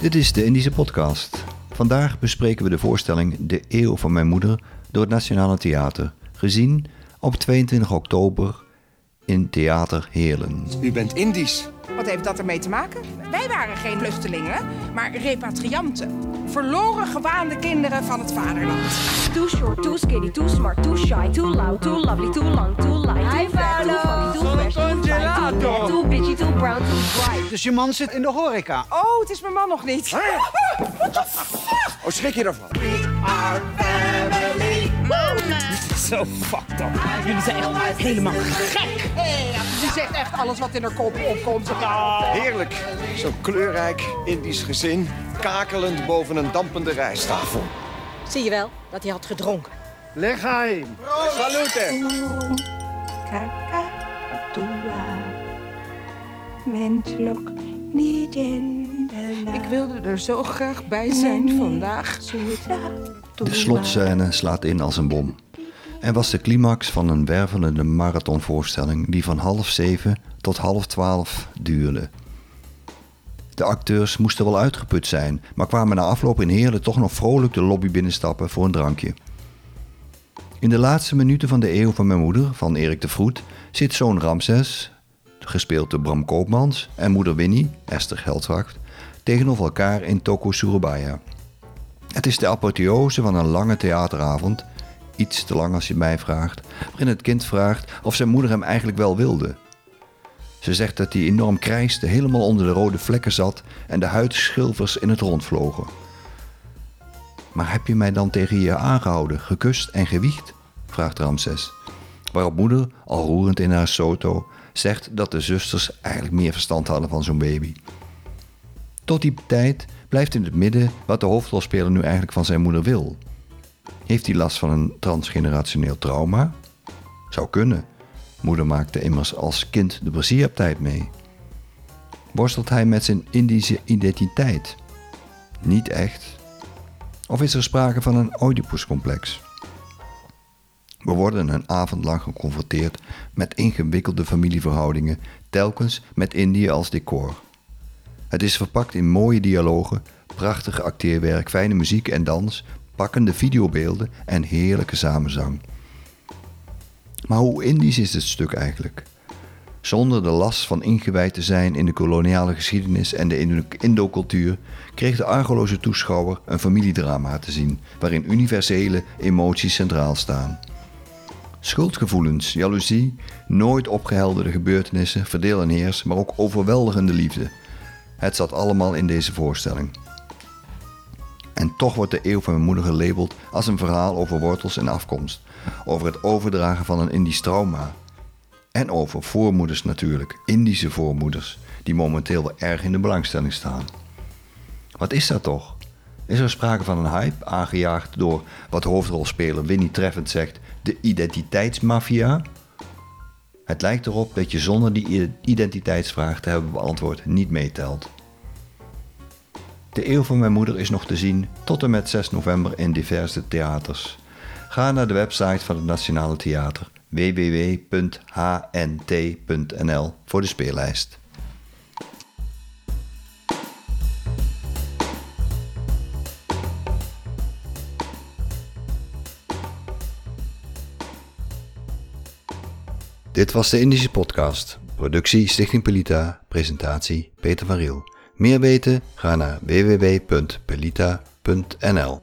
Dit is de Indische Podcast. Vandaag bespreken we de voorstelling De Eeuw van Mijn Moeder door het Nationale Theater, gezien op 22 oktober in Theater Heerlen. U bent Indisch. Wat heeft dat ermee te maken? Wij waren geen vluchtelingen, maar repatrianten. Verloren gewaande kinderen van het vaderland. Too short, too skinny, too smart, too shy, too loud, too lovely, too long, too light, too fat, too funky, too fresh, too fly, too too bitchy, too brown, too bright. Dus je man zit in de horeca. Oh, het is mijn man nog niet. Oh, schrik je ervan? Zo fucked up. Jullie zijn echt helemaal gek. Die zegt echt alles wat in haar kop opkomt. Heerlijk. Zo'n kleurrijk Indisch gezin, kakelend boven een dampende rijsttafel. Zie je wel dat hij had gedronken. Leg hij. Salute! Menselijk niet in Ik wilde er zo graag bij zijn vandaag. De slotscène slaat in als een bom. En was de climax van een wervelende marathonvoorstelling die van half zeven tot half twaalf duurde. De acteurs moesten wel uitgeput zijn, maar kwamen na afloop in Heerlen toch nog vrolijk de lobby binnenstappen voor een drankje. In de laatste minuten van de eeuw van mijn moeder, van Erik de Vroet, zit zoon Ramses, gespeeld door Bram Koopmans, en moeder Winnie, Esther Geldwacht, tegenover elkaar in Toko Surabaya. Het is de apotheose van een lange theateravond, iets te lang als je mij vraagt, waarin het kind vraagt of zijn moeder hem eigenlijk wel wilde. Ze zegt dat hij enorm krijste, helemaal onder de rode vlekken zat en de huidschilfers in het rond vlogen. Maar heb je mij dan tegen je aangehouden, gekust en gewiegd? vraagt Ramses. Waarop moeder, al roerend in haar soto, zegt dat de zusters eigenlijk meer verstand hadden van zo'n baby. Tot die tijd blijft in het midden wat de hoofdrolspeler nu eigenlijk van zijn moeder wil. Heeft hij last van een transgenerationeel trauma? Zou kunnen. Moeder maakte immers als kind de pleziertijd mee. Worstelt hij met zijn Indische identiteit? Niet echt. Of is er sprake van een Oedipuscomplex? We worden een avond lang geconfronteerd met ingewikkelde familieverhoudingen, telkens met Indië als decor. Het is verpakt in mooie dialogen, prachtig acteerwerk, fijne muziek en dans, pakkende videobeelden en heerlijke samenzang. Maar hoe Indisch is dit stuk eigenlijk? Zonder de last van ingewijd te zijn in de koloniale geschiedenis en de Indo-cultuur, kreeg de argeloze toeschouwer een familiedrama te zien, waarin universele emoties centraal staan. Schuldgevoelens, jaloezie, nooit opgehelderde gebeurtenissen, verdeel en heers, maar ook overweldigende liefde. Het zat allemaal in deze voorstelling. Toch wordt de eeuw van mijn moeder gelabeld als een verhaal over wortels en afkomst, over het overdragen van een Indisch trauma. En over voormoeders natuurlijk, Indische voormoeders, die momenteel wel erg in de belangstelling staan. Wat is dat toch? Is er sprake van een hype, aangejaagd door wat hoofdrolspeler Winnie treffend zegt, de identiteitsmafia? Het lijkt erop dat je zonder die identiteitsvraag te hebben beantwoord niet meetelt. De eeuw van mijn moeder is nog te zien tot en met 6 november in diverse theaters. Ga naar de website van het Nationale Theater www.hnt.nl voor de speellijst. Dit was de Indische Podcast. Productie Stichting Pelita. Presentatie Peter van Riel. Meer weten? Ga naar www.pelita.nl